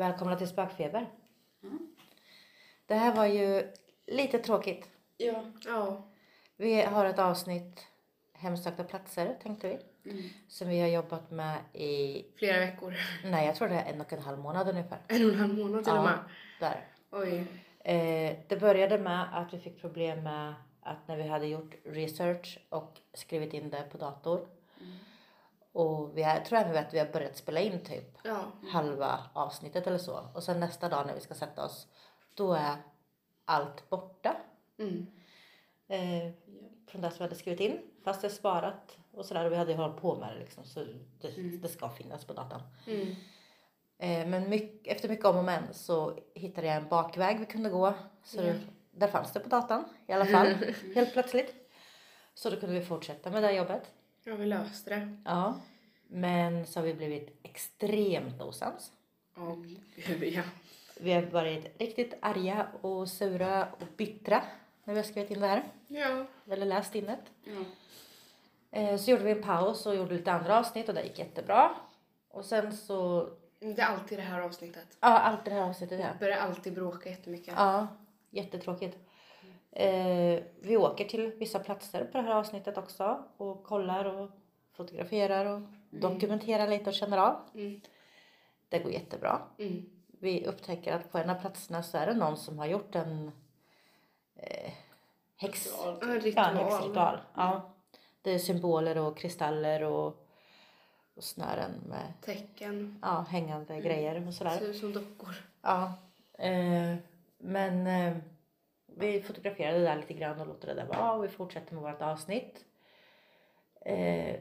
Välkomna till Spökfeber. Mm. Det här var ju lite tråkigt. Ja. Ja. Vi har ett avsnitt hemsökta platser tänkte vi. Mm. Som vi har jobbat med i, Flera veckor. nej jag tror det är en och en halv månad ungefär. En och en halv månad till och med. där. Oj. Eh, det började med att vi fick problem med att när vi hade gjort research och skrivit in det på dator. Och vi har, tror även att vi har börjat spela in typ Ja. halva avsnittet eller så. Och sen nästa dag när vi ska sätta oss, då är allt borta. Mm. Eh, från det som vi hade skrivit in. Fast det är sparat och sådär. Och vi hade ju hållit på med det liksom. Så det, Mm. det ska finnas på datan. Mm. Eh, men mycket, efter mycket om och men så hittade jag en bakväg vi kunde gå. Så det, där fanns det på datan i alla fall. helt plötsligt. Så då kunde vi fortsätta med det här jobbet. Ja, vi löste det. Ja. Men så har vi blivit extremt osams. Och ja. Vi har varit riktigt arga och sura och bittra när vi har skrivit in det här. Ja. Eller läst in det. Ja. Eh, Så gjorde vi en paus och gjorde lite andra avsnitt och det gick jättebra. Och sen så, Det är alltid det här avsnittet. ja allt det här avsnittet ja. Vi börjar alltid bråka jättemycket. Ja, jättetråkigt. Eh, vi åker till vissa platser på det här avsnittet också och kollar och fotograferar och dokumenterar lite och känner av. Mm. Det går jättebra. Mm. Vi upptäcker att på en av platserna så är det någon som har gjort en eh, häx... Ritual. Ja, En häxritual. Ja. Det är symboler och kristaller och, och snören med Tecken. ja, hängande grejer och sådär. Ser ut som dockor. Ja. Eh, men eh, vi fotograferade det där lite grann och låter det där vara och vi fortsätter med vårt avsnitt. Eh,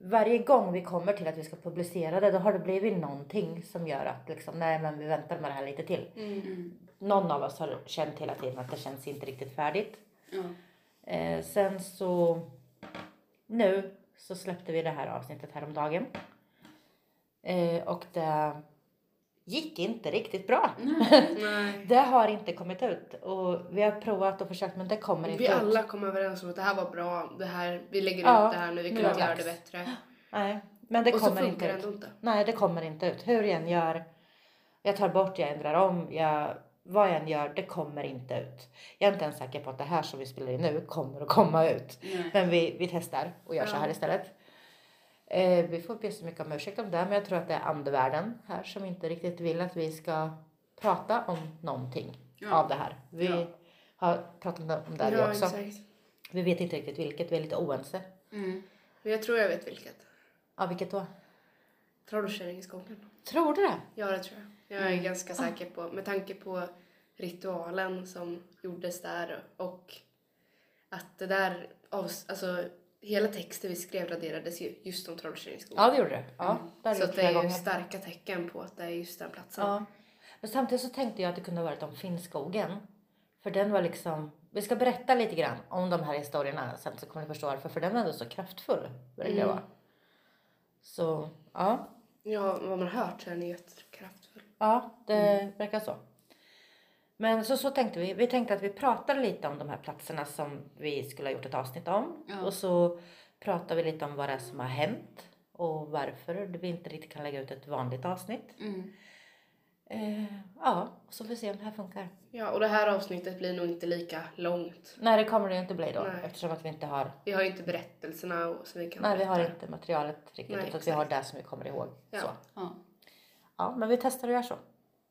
varje gång vi kommer till att vi ska publicera det då har det blivit någonting som gör att liksom, nej men vi väntar med det här lite till. Mm. Någon av oss har känt hela tiden att det känns inte riktigt färdigt. Ja. Eh, sen så nu så släppte vi det här avsnittet häromdagen. Eh, och det gick inte riktigt bra. Nej. Det har inte kommit ut och vi har provat och försökt men det kommer inte Vi ut. alla kom överens om att det här var bra. Det här, vi lägger Ja, ut det här nu. Vi kan inte göra det bättre. Nej, men det Och så kommer inte ut. inte. Nej, det kommer inte ut. Hur jag än gör, jag tar bort, jag ändrar om, jag, vad jag än gör, det kommer inte ut. Jag är inte ens säker på att det här som vi spelar in nu kommer att komma ut. Nej. Men vi, vi testar och gör så Ja. här istället. Eh, vi får be så mycket om ursäkt om det, men jag tror att det är andevärlden här som inte riktigt vill att vi ska prata om någonting Ja. av det här. Vi Ja. har pratat om det här Ja, också. exakt. Vi vet inte riktigt vilket, vi är lite oense. Mm. Men jag tror jag vet vilket. Ja, vilket då? Trollkärringskogen. Tror du det? Ja, det tror jag. Jag är ganska säker på, med tanke på ritualen som gjordes där och att det där, alltså hela texten vi skrev raderades ju just om Trollkärringskogen. Ja, det gjorde det. Ja, det har Så det är ju gånger. starka tecken på att det är just den platsen. Ja. Men samtidigt så tänkte jag att det kunde ha varit om Finnskogen. För den var liksom, vi ska berätta lite grann om de här historierna sen så kommer ni förstå varför. För den var ändå så kraftfull. Verkar Mm. vara. Så ja, Ja, vad man hört så är den jättekraftfull. ja det verkar så. Men så, så tänkte vi. Vi tänkte att vi pratade lite om de här platserna som vi skulle ha gjort ett avsnitt om. Ja. Och så pratar vi lite om vad det är som har hänt. Och varför vi inte riktigt kan lägga ut ett vanligt avsnitt. Mm. Eh, ja, och så får vi se om det här funkar. Ja, och det här avsnittet blir nog inte lika långt. Nej, det kommer det inte bli då Nej. eftersom att vi inte har Vi har ju inte berättelserna och, så vi kan Nej, vi har inte materialet riktigt Nej, utan vi har det som vi kommer ihåg. Ja. Så. Ja. ja, men vi testar och gör så.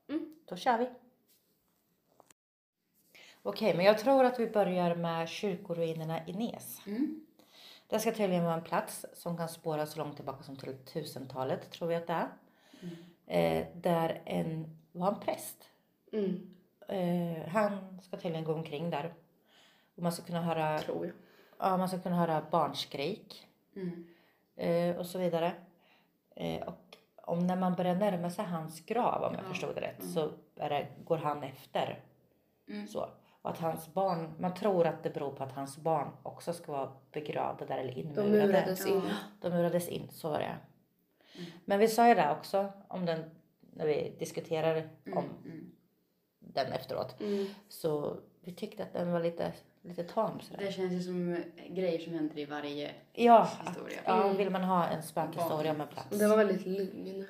Mm. Då kör vi. Okej, men jag tror att vi börjar med kyrkoruinerna i Nes. Mm. Det ska tydligen vara en plats som kan spåras så långt tillbaka som till 1000-talet, tror vi att det är. Eh, där en var en präst. Mm, Eh, han ska tydligen gå omkring där. Och man ska kunna höra, tror jag. ja, man ska kunna höra barnskrik. Mm. eh, och så vidare. Eh, och om när man börjar närma sig hans grav, om jag Ja. förstod det rätt, så är det, går han efter. Mm. Så. Och att hans barn, man tror att det beror på att hans barn också ska vara begravda där eller De inmurade. murades in. De murades in, så var det. Mm. Men vi sa ju det också, om den, när vi diskuterade om Mm. den efteråt. Mm. Så vi tyckte att den var lite, lite tam sådär. Det känns ju som grejer som händer i varje Ja, att, historia. ja, Mm. vill man ha en spökhistoria om en plats. Det var väldigt lugn.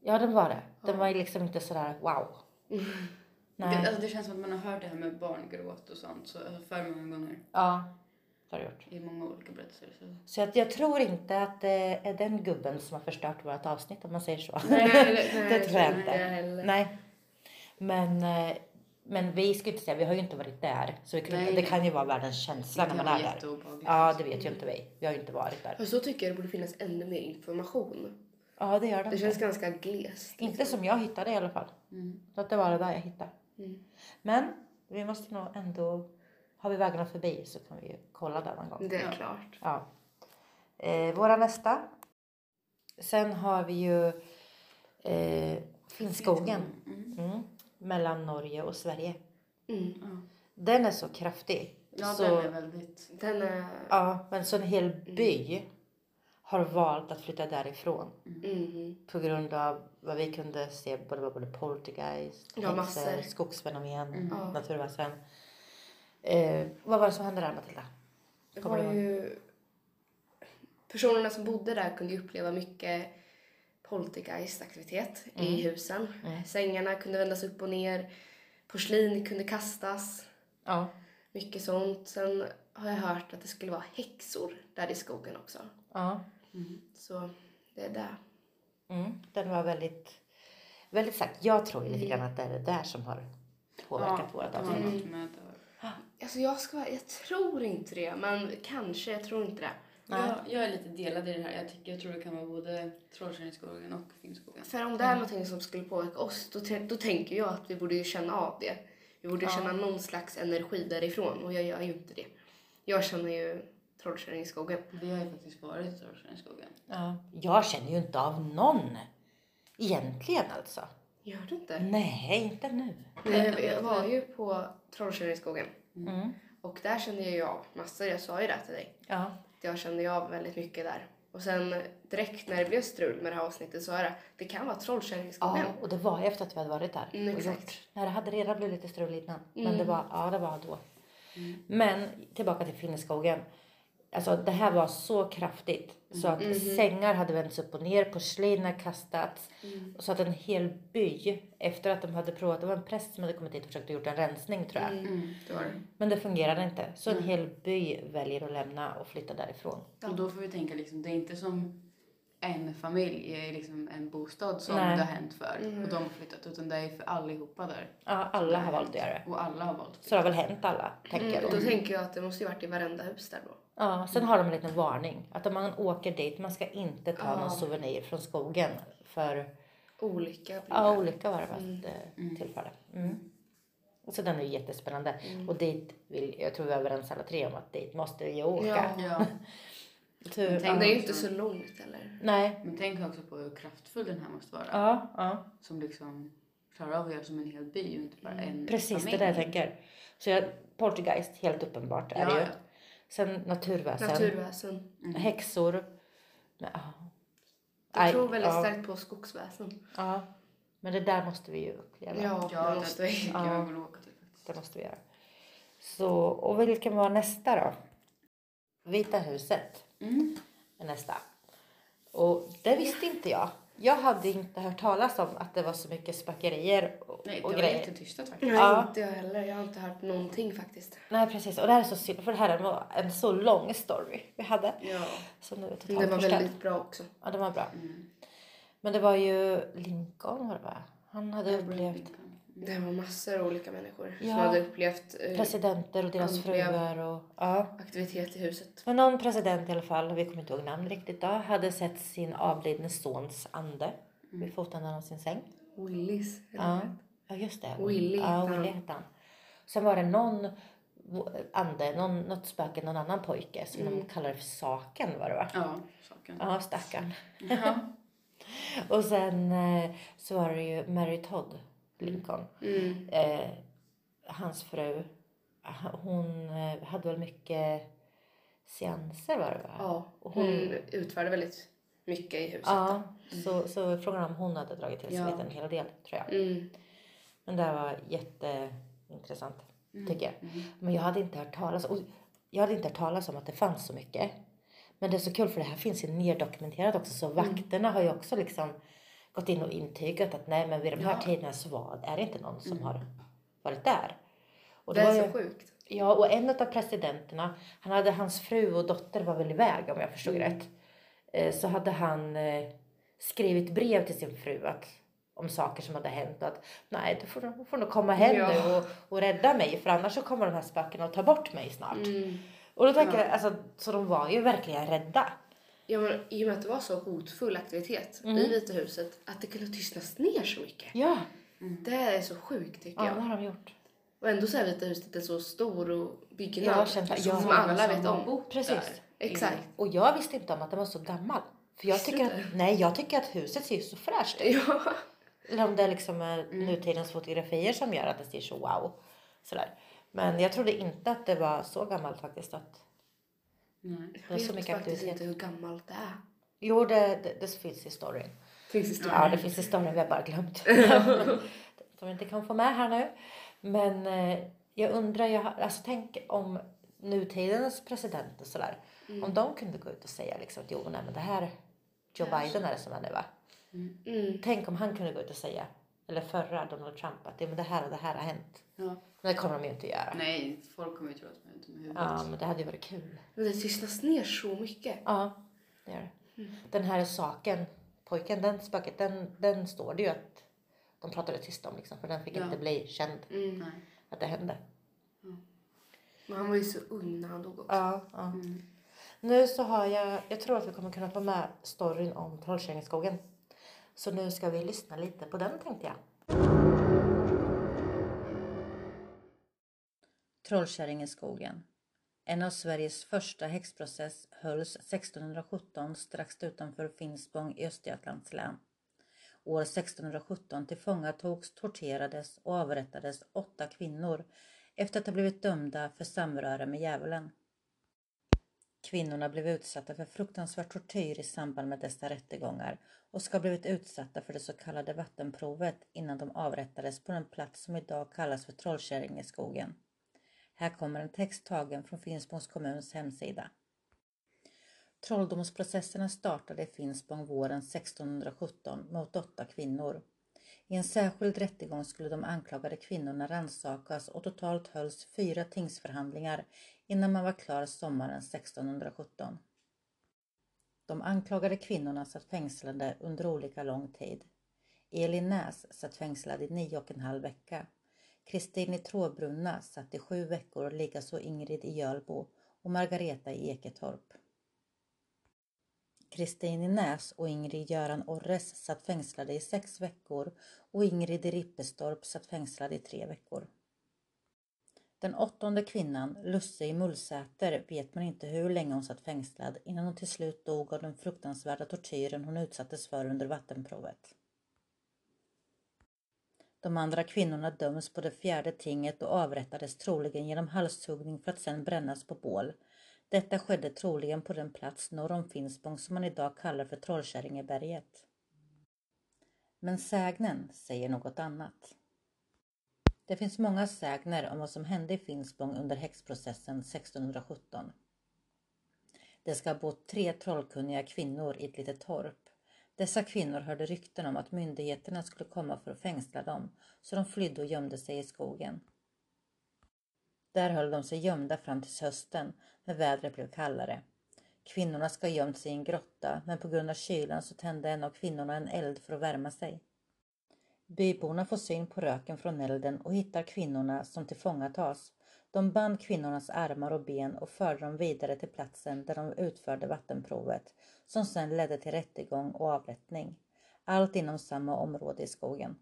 Ja, den var det. Den var ju liksom inte sådär wow. Det, Nej. alltså, det känns som att man har hört det här med barngråt och sånt så, alltså, för många gånger Ja, det har det gjort. i många olika berättelser. Så. Så jag, jag tror inte att det är den gubben som har förstört vårt avsnitt om man säger så. Nej, det tror jag inte. heller. Nej. Men, eh, men vi ska inte säga, vi har ju inte varit där. Så vi kan, Nej, det nej. kan ju vara världens känsla Det när man är där. Ja, det vet ju inte vi. Vi har ju inte varit där. Fast så tycker jag det borde finnas ännu mer information. Ja, det gör de. Det känns inte. ganska glest. Inte som jag hittade i alla fall. Mm. Så att det var det där jag hittade. Mm. Men vi måste nog ändå, har vi vägarna förbi så kan vi kolla där någon gång. Det är Ja. klart. Ja. Eh, våra nästa. Sen har vi ju eh, Finnskogen. Mm. Mm. Mellan Norge och Sverige. Mm. Ja, Den är så kraftig. ja så, den är väldigt... Den är... Ja, men så en hel by har valt att flytta därifrån. Mm. På grund av vad vi kunde se, både, både poltergeist, Ja, häxor, skogsfenomen, Mm. Ja. naturväsen. Eh, vad var det som hände där Matilda? Det var ju... Personerna som bodde där kunde ju uppleva mycket poltergeistaktivitet i Mm. husen. Mm. Sängarna kunde vändas upp och ner. Porslin kunde kastas. Ja. Mycket sånt. Sen har jag hört att det skulle vara häxor där i skogen också. ja. Mm. Så det är det. Mm. Den var väldigt, väldigt sagt. Jag tror ju lite grann att det är det där som har påverkat var avsnitt. något med det. Alltså jag ska vara- jag tror inte det. Men kanske, jag tror inte det. Nej. Jag, jag är lite delad i det här. Jag, tycker, jag tror det kan vara både Trollkärringskogen och Finnskogen. För om det är någonting som skulle påverka oss, då, då tänker jag att vi borde ju känna av det. Vi borde Ja. känna någon slags energi därifrån och jag gör ju inte det. Jag känner ju Trollkärringskogen. Vi har ju faktiskt varit i Trollkärringskogen. Ja. Jag känner ju inte av någon. Egentligen alltså. Gör du inte? Nej, inte nu. Nej, jag var ju på Trollkärringskogen Mm. och där kände jag ju av massor. Jag sa ju det till dig. Ja. Jag kände ju av väldigt mycket där. Och sen direkt när det blev strul med det här avsnittet så är det, det kan vara Trollkärringskogen. ja, och det var efter att vi hade varit där. Mm, exakt. gjort. Nej, det hade redan blivit lite strul innan. Men Mm. det var, ja, det var då. Men tillbaka till Finnskogen. Alltså det här var så kraftigt så att Mhm. sängar hade vänts upp och ner, porslin hade kastats. Mm. Så att en hel by, efter att de hade provat, det var en präst som hade kommit dit och försökt gjort en rensning tror jag. Mm, det det. Men det fungerade inte. Så en hel by väljer att lämna och flytta därifrån. Ja. Och då får vi tänka liksom, det är inte som en familj i liksom en bostad som Nej. det har hänt för Mm. och de har flyttat utan det är för allihopa där. Ja, alla har valt att göra det. Och alla har valt Så det har väl hänt alla, tänker jag Mm, då. då tänker jag att det måste ju varit i varenda hus där då. Ja, sen har de en liten varning. Att om man åker dit, man ska inte ta Ja. någon souvenir från skogen. För Olycka. blir ja, olycka var det? Mm. Det tillfälle. Mm. Så den är ju jättespännande. Och dit vill, jag tror vi är överens alla tre om att dit måste vi åka. Ja. Ja, Tur. Men tänk- Men det är ju också- inte så långt eller? Nej. men tänk också på hur kraftfull den här måste vara. Ja, ja. Som liksom klarar av att göra som en hel by och inte bara en Precis, familj. det där jag tänker. Så jag, Poltergeist, helt uppenbart är det Ja, ju. ja. Sen naturväsen. Naturväsen. Häxor. Men, ja. Jag tror väldigt ja, starkt på skogsväsen. Ja. Men det där måste vi ju uppleva. Ja, Ja, det måste vi. Ja. jag vill åka till faktiskt. Det måste vi göra. Så, och vilken var nästa då? Vita huset Mm. nästa. Och det visste inte jag. Jag hade inte hört talas om att det var så mycket spökerier och, Nej, det och var grejer. jättetystat faktiskt. Nej, Ja. inte jag heller. Jag har inte hört någonting faktiskt. Nej precis, och det här är så synd för det här var en så lång story vi hade. Ja. Som nu är totalt det var förstörd. väldigt bra också. Ja, det var bra. Mm. Men det var ju Lincoln var det va? Han hade upplevt Lincoln. Det var massor av olika människor Ja. som hade upplevt eh, presidenter och deras fruar och ja. aktivitet i huset. Men någon president i alla fall, vi kommer inte ihåg namn riktigt då, hade sett sin avlidne sons ande vid foten av sin säng. Willis. Ja, ja just det. Willy ja, Willy hette han. Sen var det någon ande, någon, något spöke, någon annan pojke som Mm. de kallade för Saken var det va? Ja, saken. Ja, stackarn. Ja. Och sen eh, så var det ju Mary Todd Lincoln. Mm. Eh, hans fru, hon eh, hade väl mycket seanser var det va? Ja, Och hon utförde väldigt mycket i huset. Ja, så, så frågan om hon hade dragit till sig Ja. lite en hel del tror jag. Mm. Men det var jätteintressant tycker jag. Mm. Men jag hade inte hört talas och jag hade inte hört talas om att det fanns så mycket. Men det är så kul för det här finns ju neddokumenterat också så vakterna har ju också liksom gått in och intygat att nej men vid de här Ja. tiderna så var, är det inte någon som har varit där. Och Det var är ju- så sjukt. Ja, och en av presidenterna, han hade hans fru och dotter var väl iväg om jag förstod Mm. rätt. Eh, Så hade han eh, skrivit brev till sin fru att, om saker som hade hänt och att nej, du får, du får nog komma hem Ja. nu och, och rädda mig för annars så kommer de här spökena att ta bort mig snart. Mm. Och då tänker Ja. jag, alltså, så de var ju verkligen rädda. Ja, men I och med att det var så hotfull aktivitet Mm. i Vita huset, att det kunde tystnas ner så mycket. Ja, Det är så sjukt tycker ja jag. det har de gjort. Och ändå så är Vita huset en så stor och byggnad Ja, som ja. alla vet om. Precis. där. Exakt. Och jag visste inte om att den var så gammal. För jag tycker, att, nej, jag tycker att huset ser så fräscht ut. Ja. Eller om det liksom är nutidens fotografier som gör att det ser så wow. Sådär. Men jag trodde inte att det var så gammalt faktiskt. Att Nej. det var så vet mycket faktiskt aktivitet. inte hur gammalt det är. Jo, det, det, det finns i storyn. Finns det Ja, det finns i storyn. Vi har bara glömt. som inte kan få med här nu. Men eh, jag undrar, jag, har- alltså tänk om nutidens president och sådär. Om de kunde gå ut och säga liksom att jo, nej men det här Joe Biden är det som är nu va? Mm. Tänk om han kunde gå ut och säga, eller förra Donald Trump, att ja, men det här och det här har hänt. Ja. Men det kommer de ju inte göra. Nej, folk kommer ju tro att man är dum i huvudet. Ja, men det hade ju varit kul. Men det tystnas ner så mycket. Ja, det gör det. Den här saken, pojken, den spöket, den, den står det ju att de pratade tyst om liksom, för den fick Ja. inte bli känd Mm. Att det hände. Men han var ju så ung när han dog också. Ja, ja. Nu så har jag, jag tror att vi kommer kunna få med storyn om Trollkärringskogen. Så nu ska vi lyssna lite på den tänkte jag. Trollkärringeskogen. En av Sveriges första häxprocess hölls 1617 strax utanför Finspång i Östergötlands län. År 1617 tillfångatogs, torterades och avrättades åtta kvinnor efter att ha blivit dömda för samröre med djävulen. Kvinnorna blev utsatta för fruktansvärd tortyr i samband med dessa rättegångar och ska ha blivit utsatta för det så kallade vattenprovet innan de avrättades på den plats som idag kallas för Trollkärringeskogen. Här kommer en text tagen från Finspångs kommuns hemsida. Trolldomsprocesserna startade i Finspång våren 1617 mot åtta kvinnor. I en särskild rättegång skulle de anklagade kvinnorna rannsakas och totalt hölls fyra tingsförhandlingar innan man var klar sommaren 1617. De anklagade kvinnorna satt fängslade under olika lång tid. Elin Näs satt fängslad i nio och en halv vecka. Kristin i Tråbrunna satt i sju veckor, och likaså Ingrid i Jölbo och Margareta i Eketorp. Kristin i Näs och Ingrid Göran Orres satt fängslade i sex veckor och Ingrid i Rippestorp satt fängslad i tre veckor. Den åttonde kvinnan, Lusse i Mullsäter, vet man inte hur länge hon satt fängslad innan hon till slut dog av den fruktansvärda tortyren hon utsattes för under vattenprovet. De andra kvinnorna döms på det fjärde tinget och avrättades troligen genom halshuggning för att sedan brännas på bål. Detta skedde troligen på den plats norr om Finspång som man idag kallar för Trollkärringeberget. Men sägnen säger något annat. Det finns många sägner om vad som hände i Finspång under häxprocessen 1617. Det ska ha bott tre trollkunniga kvinnor i ett litet torp. Dessa kvinnor hörde rykten om att myndigheterna skulle komma för att fängsla dem, så de flydde och gömde sig i skogen. Där höll de sig gömda fram till hösten, när vädret blev kallare. Kvinnorna ska ha gömt sig i en grotta, men på grund av kylan så tände en av kvinnorna en eld för att värma sig. Byborna får syn på röken från elden och hittar kvinnorna som tillfångatas. De band kvinnornas armar och ben och förde dem vidare till platsen där de utförde vattenprovet som sedan ledde till rättegång och avrättning. Allt inom samma område i skogen.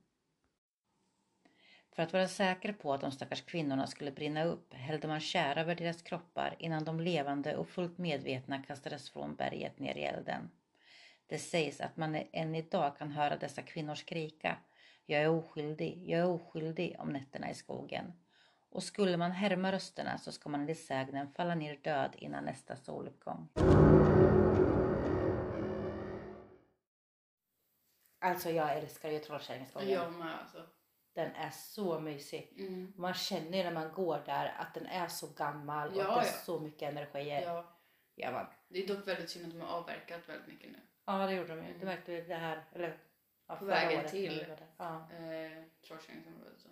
För att vara säker på att de stackars kvinnorna skulle brinna upp hällde man tjära över deras kroppar innan de levande och fullt medvetna kastades från berget ner i elden. Det sägs att man än idag kan höra dessa kvinnor skrika Jag är oskyldig, jag är oskyldig om nätterna i skogen. Och skulle man härma rösterna så ska man enligt sägnen falla ner död innan nästa soluppgång. Alltså jag älskar ju Trollkärringskogen. Jag med alltså. Den är så mysig. Mm. Man känner ju när man går där att den är så gammal och Ja, att det är ja. så mycket energier. Ja. Ja. man. Det är dock väldigt synd att de har avverkat väldigt mycket nu. ja, det gjorde de ju. Mm. Det märkte vi det här, eller Ja, På vägen året till. Ja. Eh, Trollkärringsområdet.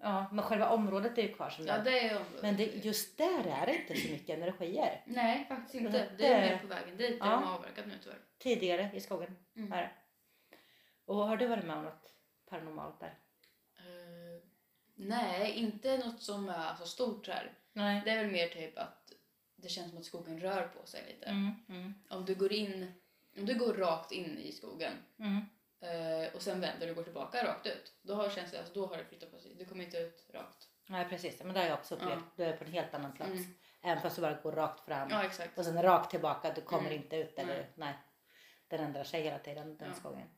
Ja, men själva området är ju kvar som Ja, det är området. Men det, just där är det inte så mycket energier. Nej, faktiskt inte. Det- är mer på vägen dit där Ja. de har avverkat nu tyvärr. Tidigare i skogen. Mm. Är det. Och har du varit med om något paranormalt där? Eh, nej, inte något som är så stort här. Nej. Det är väl mer typ att det känns som att skogen rör på sig lite. Mm, mm, Om du går in, om du går rakt in i skogen mm. Eh, och sen vänder och går tillbaka rakt ut. Då har, känns det, alltså, då har det flyttat på sig. Du kommer inte ut rakt. Nej precis, men det har jag också upplevt. Ja. Du är på en helt annan plats. Mm. Även fast du bara går rakt fram Ja, exakt. och sen rakt tillbaka. Du kommer Mm. inte ut. Eller, Nej. nej. Den ändrar sig hela tiden den Ja. skogen.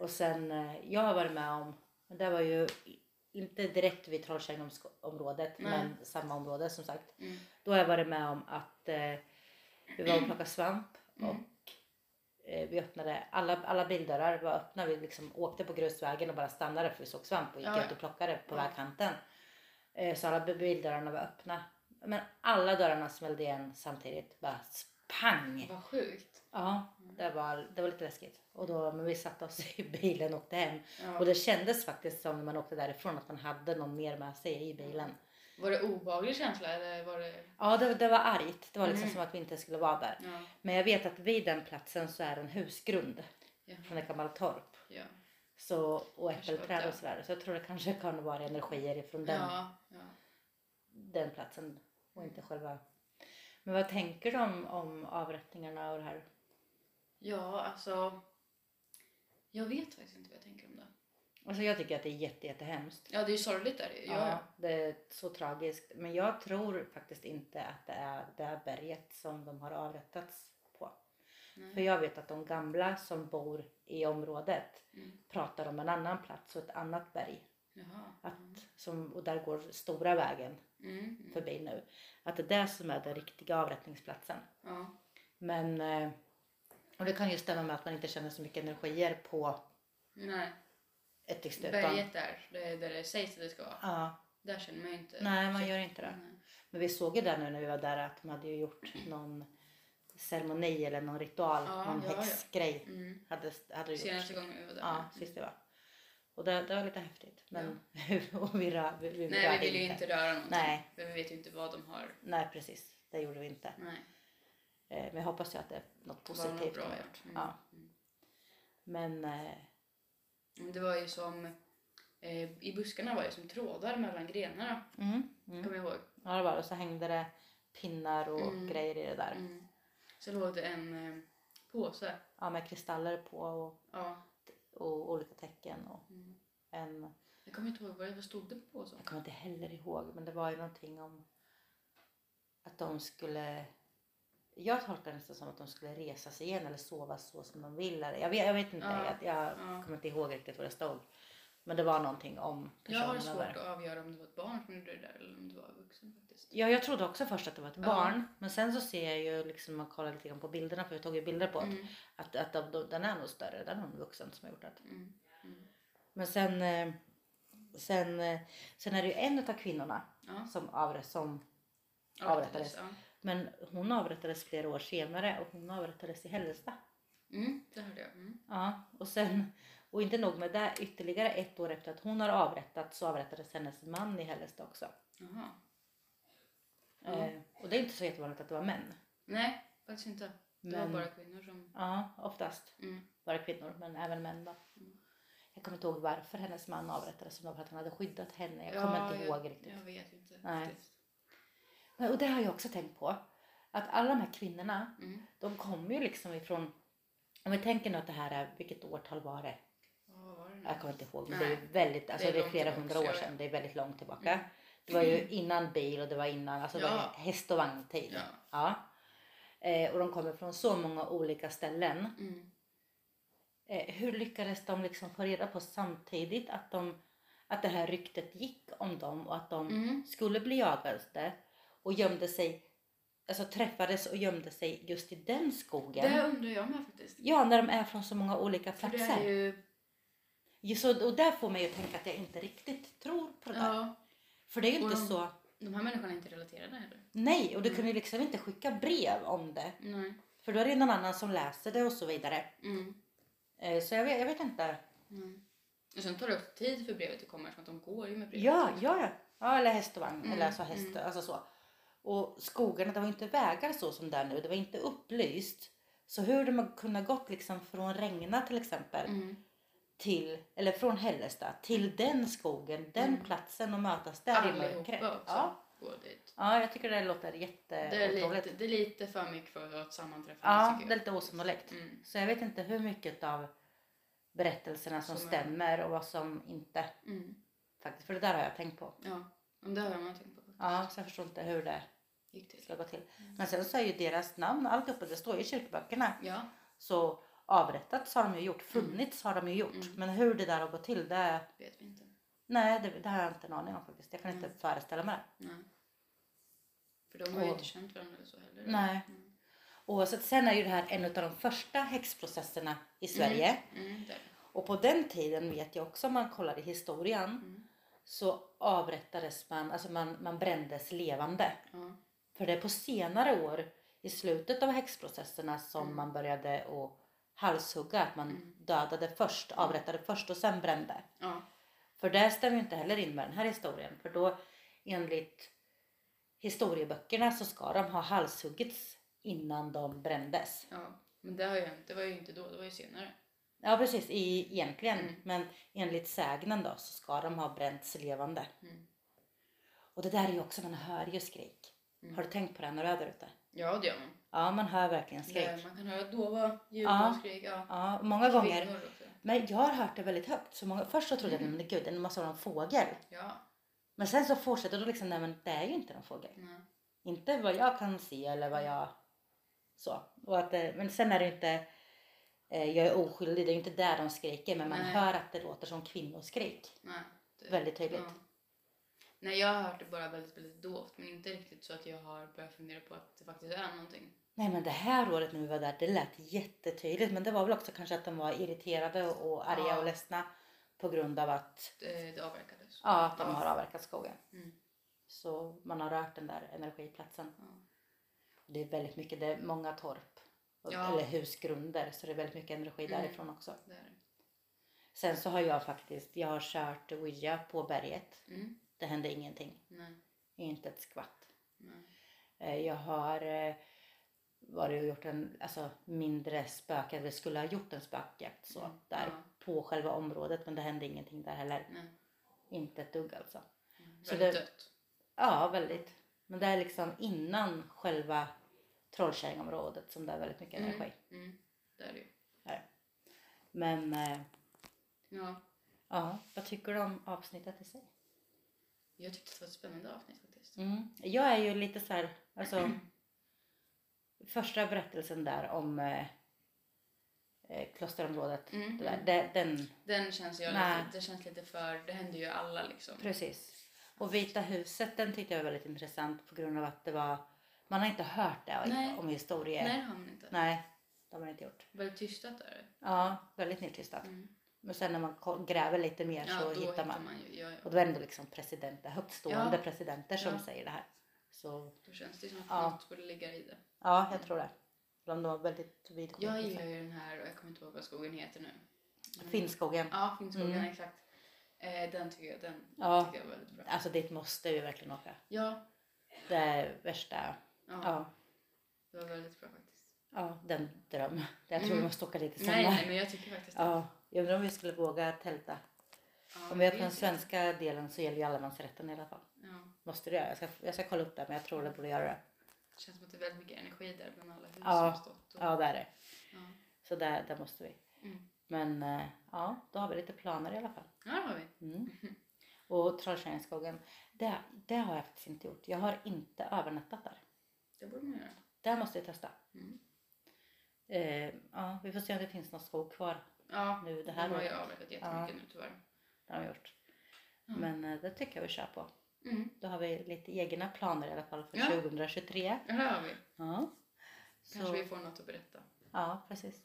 Och sen eh, jag har varit med om, det var ju inte direkt vid Trollkärringsområdet Nej. men samma område som sagt. Mm. Då har jag varit med om att eh, vi var och plockade svamp Mm. och vi öppnade, alla, alla bildörrar var öppna. Vi liksom åkte på grusvägen och bara stannade för vi såg svamp och gick Ja, ja. ut och plockade på Ja. vägkanten. Eh, så alla bildörrarna var öppna. Men alla dörrarna smällde igen samtidigt. Bara pang! Vad sjukt. Ja, det var, det var lite läskigt. Och då, men vi satte oss i bilen och åkte hem. Ja. Och det kändes faktiskt som när man åkte därifrån att man hade någon mer med sig i bilen. Var det obehaglig känsla eller var det... Ja, det, det var argt. Det var liksom Mm. som att vi inte skulle vara där. Ja. Men jag vet att vid den platsen så är en husgrund Ja. från ett gammalt torp. Ja. Så, och äppelträd och sådär. Så jag tror det kanske kan vara energier ifrån den, den platsen och inte själva. Men vad tänker du om, om avrättningarna och det här? Ja, alltså... Jag vet faktiskt inte vad jag tänker om det. Alltså jag tycker att det är jätte, jättehemskt. Ja, det är ju sorgligt där Ja, ja. det är så tragiskt. Men jag tror faktiskt inte att det är det här berget som de har avrättats på. Nej. För jag vet att de gamla som bor i området Mm. pratar om en annan plats och ett annat berg. Jaha. Att, som, och där går stora vägen Mm. Mm. förbi nu. Att det är det som är den riktiga avrättningsplatsen. Ja. Men, eh, och det kan ju stämma med att man inte känner så mycket energier på Nej. Utan- Berget där, det är där det sägs att det ska vara. Ja, Där känner man ju inte... nej man gör inte det. Nej. Men vi såg ju där nu när vi var där att de hade ju gjort någon ceremoni eller någon ritual, Ja, någon ja, ja. häxgrej. Mm. Hade, hade. Senaste gången vi var där. Ja, sist det var. Och det, det var lite häftigt. Men och vi, rö, vi, vi Nej, rör vi vill ju inte röra någonting. Nej. För vi vet ju inte vad de har. Nej, precis. Det gjorde vi inte. Nej. Eh, Men jag hoppas ju att det är något positivt de har ja. gjort. Mm. Ja. Mm. Men eh, Men Det var ju som... Eh, I buskarna var det som trådar mellan grenarna. mm, mm. Kommer jag ihåg. Ja, det var det. Så hängde det pinnar och Mm. grejer i det där. Mm. Så låg det en eh, påse. Ja, med kristaller på och, Ja. och olika tecken. Och Mm. en, Jag kommer inte ihåg vad det stod det på påsen. jag kommer inte heller ihåg, men det var ju någonting om att de skulle jag tolkar det nästan som att de skulle resa sig igen eller sova så som de vill. Jag, vet, jag vet inte, Ja, jag, jag ja. kommer inte ihåg riktigt vad det stod. Men det var någonting om Jag har personerna svårt där. att avgöra om det var ett barn som gjorde det där eller om det var vuxen faktiskt. Ja, jag trodde också först att det var ett Ja. barn. Men sen så ser jag ju liksom, man kollar lite grann på bilderna, för vi tog ju bilder på Mm. att, att de, de, den är nog större. Den är nog vuxen som har gjort det. Mm. Mm. Men sen, eh, sen, eh, sen är det ju en av kvinnorna Ja. som, avrä- som Avrättades. Ja. Men hon avrättades flera år senare och hon avrättades i Hällestad. Mm, det hörde jag. Mm. Ja, och sen, och inte nog med det, ytterligare ett år efter att hon har avrättats så avrättades hennes man i Hällestad också. Jaha. Ja. Eh, och det är inte så jättevanligt att det var män. Nej, faktiskt inte. Det Men- var bara kvinnor som... Ja, oftast Mm. bara kvinnor, men även män då. Mm. Jag kommer inte ihåg varför hennes man avrättades, om det var för att han hade skyddat henne. Jag kommer inte ihåg jag, riktigt. Jag vet inte. Nej. faktiskt. Men, och det har jag också tänkt på. Att alla de här kvinnorna, Mm. de kommer ju liksom ifrån, om vi tänker nu att det här är, vilket årtal var det? Ja, vad var det? Jag kommer inte ihåg, men Nej. det är väldigt, alltså Det det är är, långt flera hundra år ja, ja. sedan. Det är väldigt långt tillbaka. Mm. Det var ju innan bil och det var innan, alltså det var Ja. häst och vagntid. Ja. Ja. Eh, och de kommer från så många olika ställen. Mm. Eh, hur lyckades de liksom få reda på samtidigt att, de, att det här ryktet gick om dem och att de Mm. skulle bli jagade och gömde sig, alltså träffades och gömde sig just i den skogen? Det undrar jag med faktiskt. Ja, när de är från så många olika För det platser. är ju... Ja, Så, och där får mig att tänka att jag inte riktigt tror på det där. Ja, För det är ju inte de- så, de här människorna är inte relaterade heller. nej, och du kan ju liksom inte skicka brev om det. Nej. För då är det någon annan som läser det och så vidare. Mm. Eh, Så jag vet, jag vet inte. Mm. Och sen tar det också tid för brevet att komma eftersom att de går ju med brevet. Ja, ja, ja. ja eller häst och vagn. Mm, Eller alltså häst, mm. alltså så. Och skogarna, det var inte vägar så som det är nu. Det var inte upplyst. Så hur de har kunnat gått liksom från Regna till exempel Mm. till, eller från Hällestad till den skogen, den Mm. platsen och mötas där i mörkret. Allihopa också Ja. ja, jag tycker det låter Det är, lite, det är lite för mycket för att sammanträffande Ja, det är jag. lite osannolikt. Mm. Så jag vet inte hur mycket av berättelserna som, Som stämmer och vad som inte. Mm. Faktiskt, för det där har jag tänkt på. Ja, det har man tänkt på. faktiskt. Ja, så jag förstår inte hur det Gick till. ska gå till. Men sen så är ju deras namn, alltihopa, det står ju i kyrkböckerna. Ja, Så avrättats har de ju gjort, funnits har de ju gjort. Mm. Men hur det där har gått till, det, vet vi inte. nej, det, det har jag inte en aning om faktiskt. Jag kan inte Mm. föreställa mig det. Nej. För de har ju Och- inte känt varandra så heller. Nej. Mm. Oavsett, sen är ju det här en av de första häxprocesserna i Sverige. Mm. Och på den tiden vet jag också om man kollar i historien Mm. så avrättades man, alltså man, man brändes levande. Ja. För det är på senare år i slutet av häxprocesserna som Mm. man började att halshugga, att man Mm. dödade först, avrättade först och sen brände. Ja. För det stämmer ju inte heller in med den här historien. För då enligt historieböckerna så ska de ha halshuggits innan de brändes. ja. Men det, har ju, det var ju inte då, det var ju senare. Ja precis, i, egentligen. Mm. Men enligt sägnen då så ska de ha bränts levande. Mm. Och det där är ju också, man hör ju skrik. Mm. Har du tänkt på det när du är där ute? Ja, det gör man. Ja, man hör verkligen skrik. Det, man kan höra dova ljud Ja. och skrik. Ja. Ja, många gånger. Kvinnor också. Men jag har hört det väldigt högt. Så många, först så trodde jag Mm. att gud, det måste vara en fågel. Ja. Men sen så fortsätter då liksom, nej men det är ju inte en fågel. Nej. Inte vad jag kan se eller vad jag så. Och att, eh, men sen är det inte, eh, jag är oskyldig, det är ju inte där de skriker men man Nej. hör att det låter som kvinnoskrik. Nej. Det, Väldigt tydligt. Ja. Nej, jag har hört det bara väldigt, väldigt dovt. Men inte riktigt så att jag har börjat fundera på att det faktiskt är någonting. Nej men det här året när vi var där, det lät jättetydligt. Men det var väl också kanske att de var irriterade och arga Ja. och ledsna på grund av att, Det, det avverkades. ja, att de har avverkat skogen. Mm. Så man har rört den där energiplatsen. Ja. Det är väldigt mycket, det är många torp. Och, Ja. Eller husgrunder, så det är väldigt mycket energi Mm. därifrån också. Det. Sen så har jag faktiskt, jag har kört Ouija på berget. Mm. Det hände ingenting. Nej. Inte ett skvatt. Nej. Eh, Jag har eh, varit och gjort en alltså, mindre spök, eller skulle ha gjort en spökjakt så, Mm. där Ja. på själva området men det hände ingenting där heller. Nej. Inte ett dugg alltså. Mm. Så Väldigt det- dött. Ja, väldigt. Men det är liksom innan själva Trollkärringområdet som det är väldigt mycket Mm. energi. Mm. Det är det ju. Här. Men eh, Ja. ja, vad tycker du om avsnittet i sig? Jag tyckte det var ett spännande avsnitt faktiskt. Mm. Jag är ju lite så här, alltså första berättelsen där om eh, eh, klosterområdet. Mm, Det där, mm. det, den, Den känns jag lite, det känns lite för, det händer ju alla liksom. precis. Och Vita huset den tyckte jag var väldigt intressant på grund av att det var, man har inte hört det Nej. om historier. Nej det har man inte. Nej, det har man inte gjort. Väldigt tystat är det. Ja, väldigt nedtystat. Mm. Men sen när man gräver lite mer Ja, så då hittar man. ju, ja, ja. Och då är det ändå liksom presidenter, högtstående presidenter som säger det här. Så Då känns det som att Ja. något borde ligga i det. ja, jag tror det. De var väldigt. Jag gillar ju den här, och jag kommer inte ihåg vad skogen heter nu. Mm. Finnskogen. Ja, Finnskogen, Mm. exakt. Eh, den tycker jag, den Ja. tycker jag var väldigt bra. Alltså dit måste vi verkligen åka. Ja, Det är värsta, ja, det var väldigt bra faktiskt. ja den dröm. Jag tror Mm. vi måste åka dit sommar. Nej, nej, men jag tycker faktiskt det. Ja, jag undrar om vi skulle våga tälta. Ja, Om vi på den svenska delen så gäller ju allemansrätten i alla fall. Ja, Måste det göra? Jag ska, jag ska kolla upp det men jag tror det borde göra det. det känns som att det är väldigt mycket energi där bland alla hus Ja, som stått. Och, Ja det är det. ja. Så där, där måste vi. Mm. Men eh, ja, då har vi lite planer i alla fall. ja, det har vi. Mm. Och Trollkärringsskogen, det, det har jag faktiskt inte gjort. Jag har inte övernattat där. Det borde man göra. Det måste vi testa. Mm. Eh, ja, vi får se om det finns någon skog kvar. Ja, Nu, det här här har jag avverkat jättemycket nu tyvärr. Det har vi gjort. Ja. Men eh, det tycker jag vi kör på. Mm. Då har vi lite egna planer i alla fall för Ja. 2023. Ja, det har vi. Ja. Kanske Så, vi får något att berätta. Ja, precis.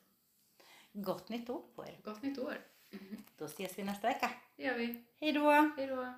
Gott nytt år på er. Gott nytt år. Då ses vi nästa vecka. Det gör vi. Hej då! Hej då.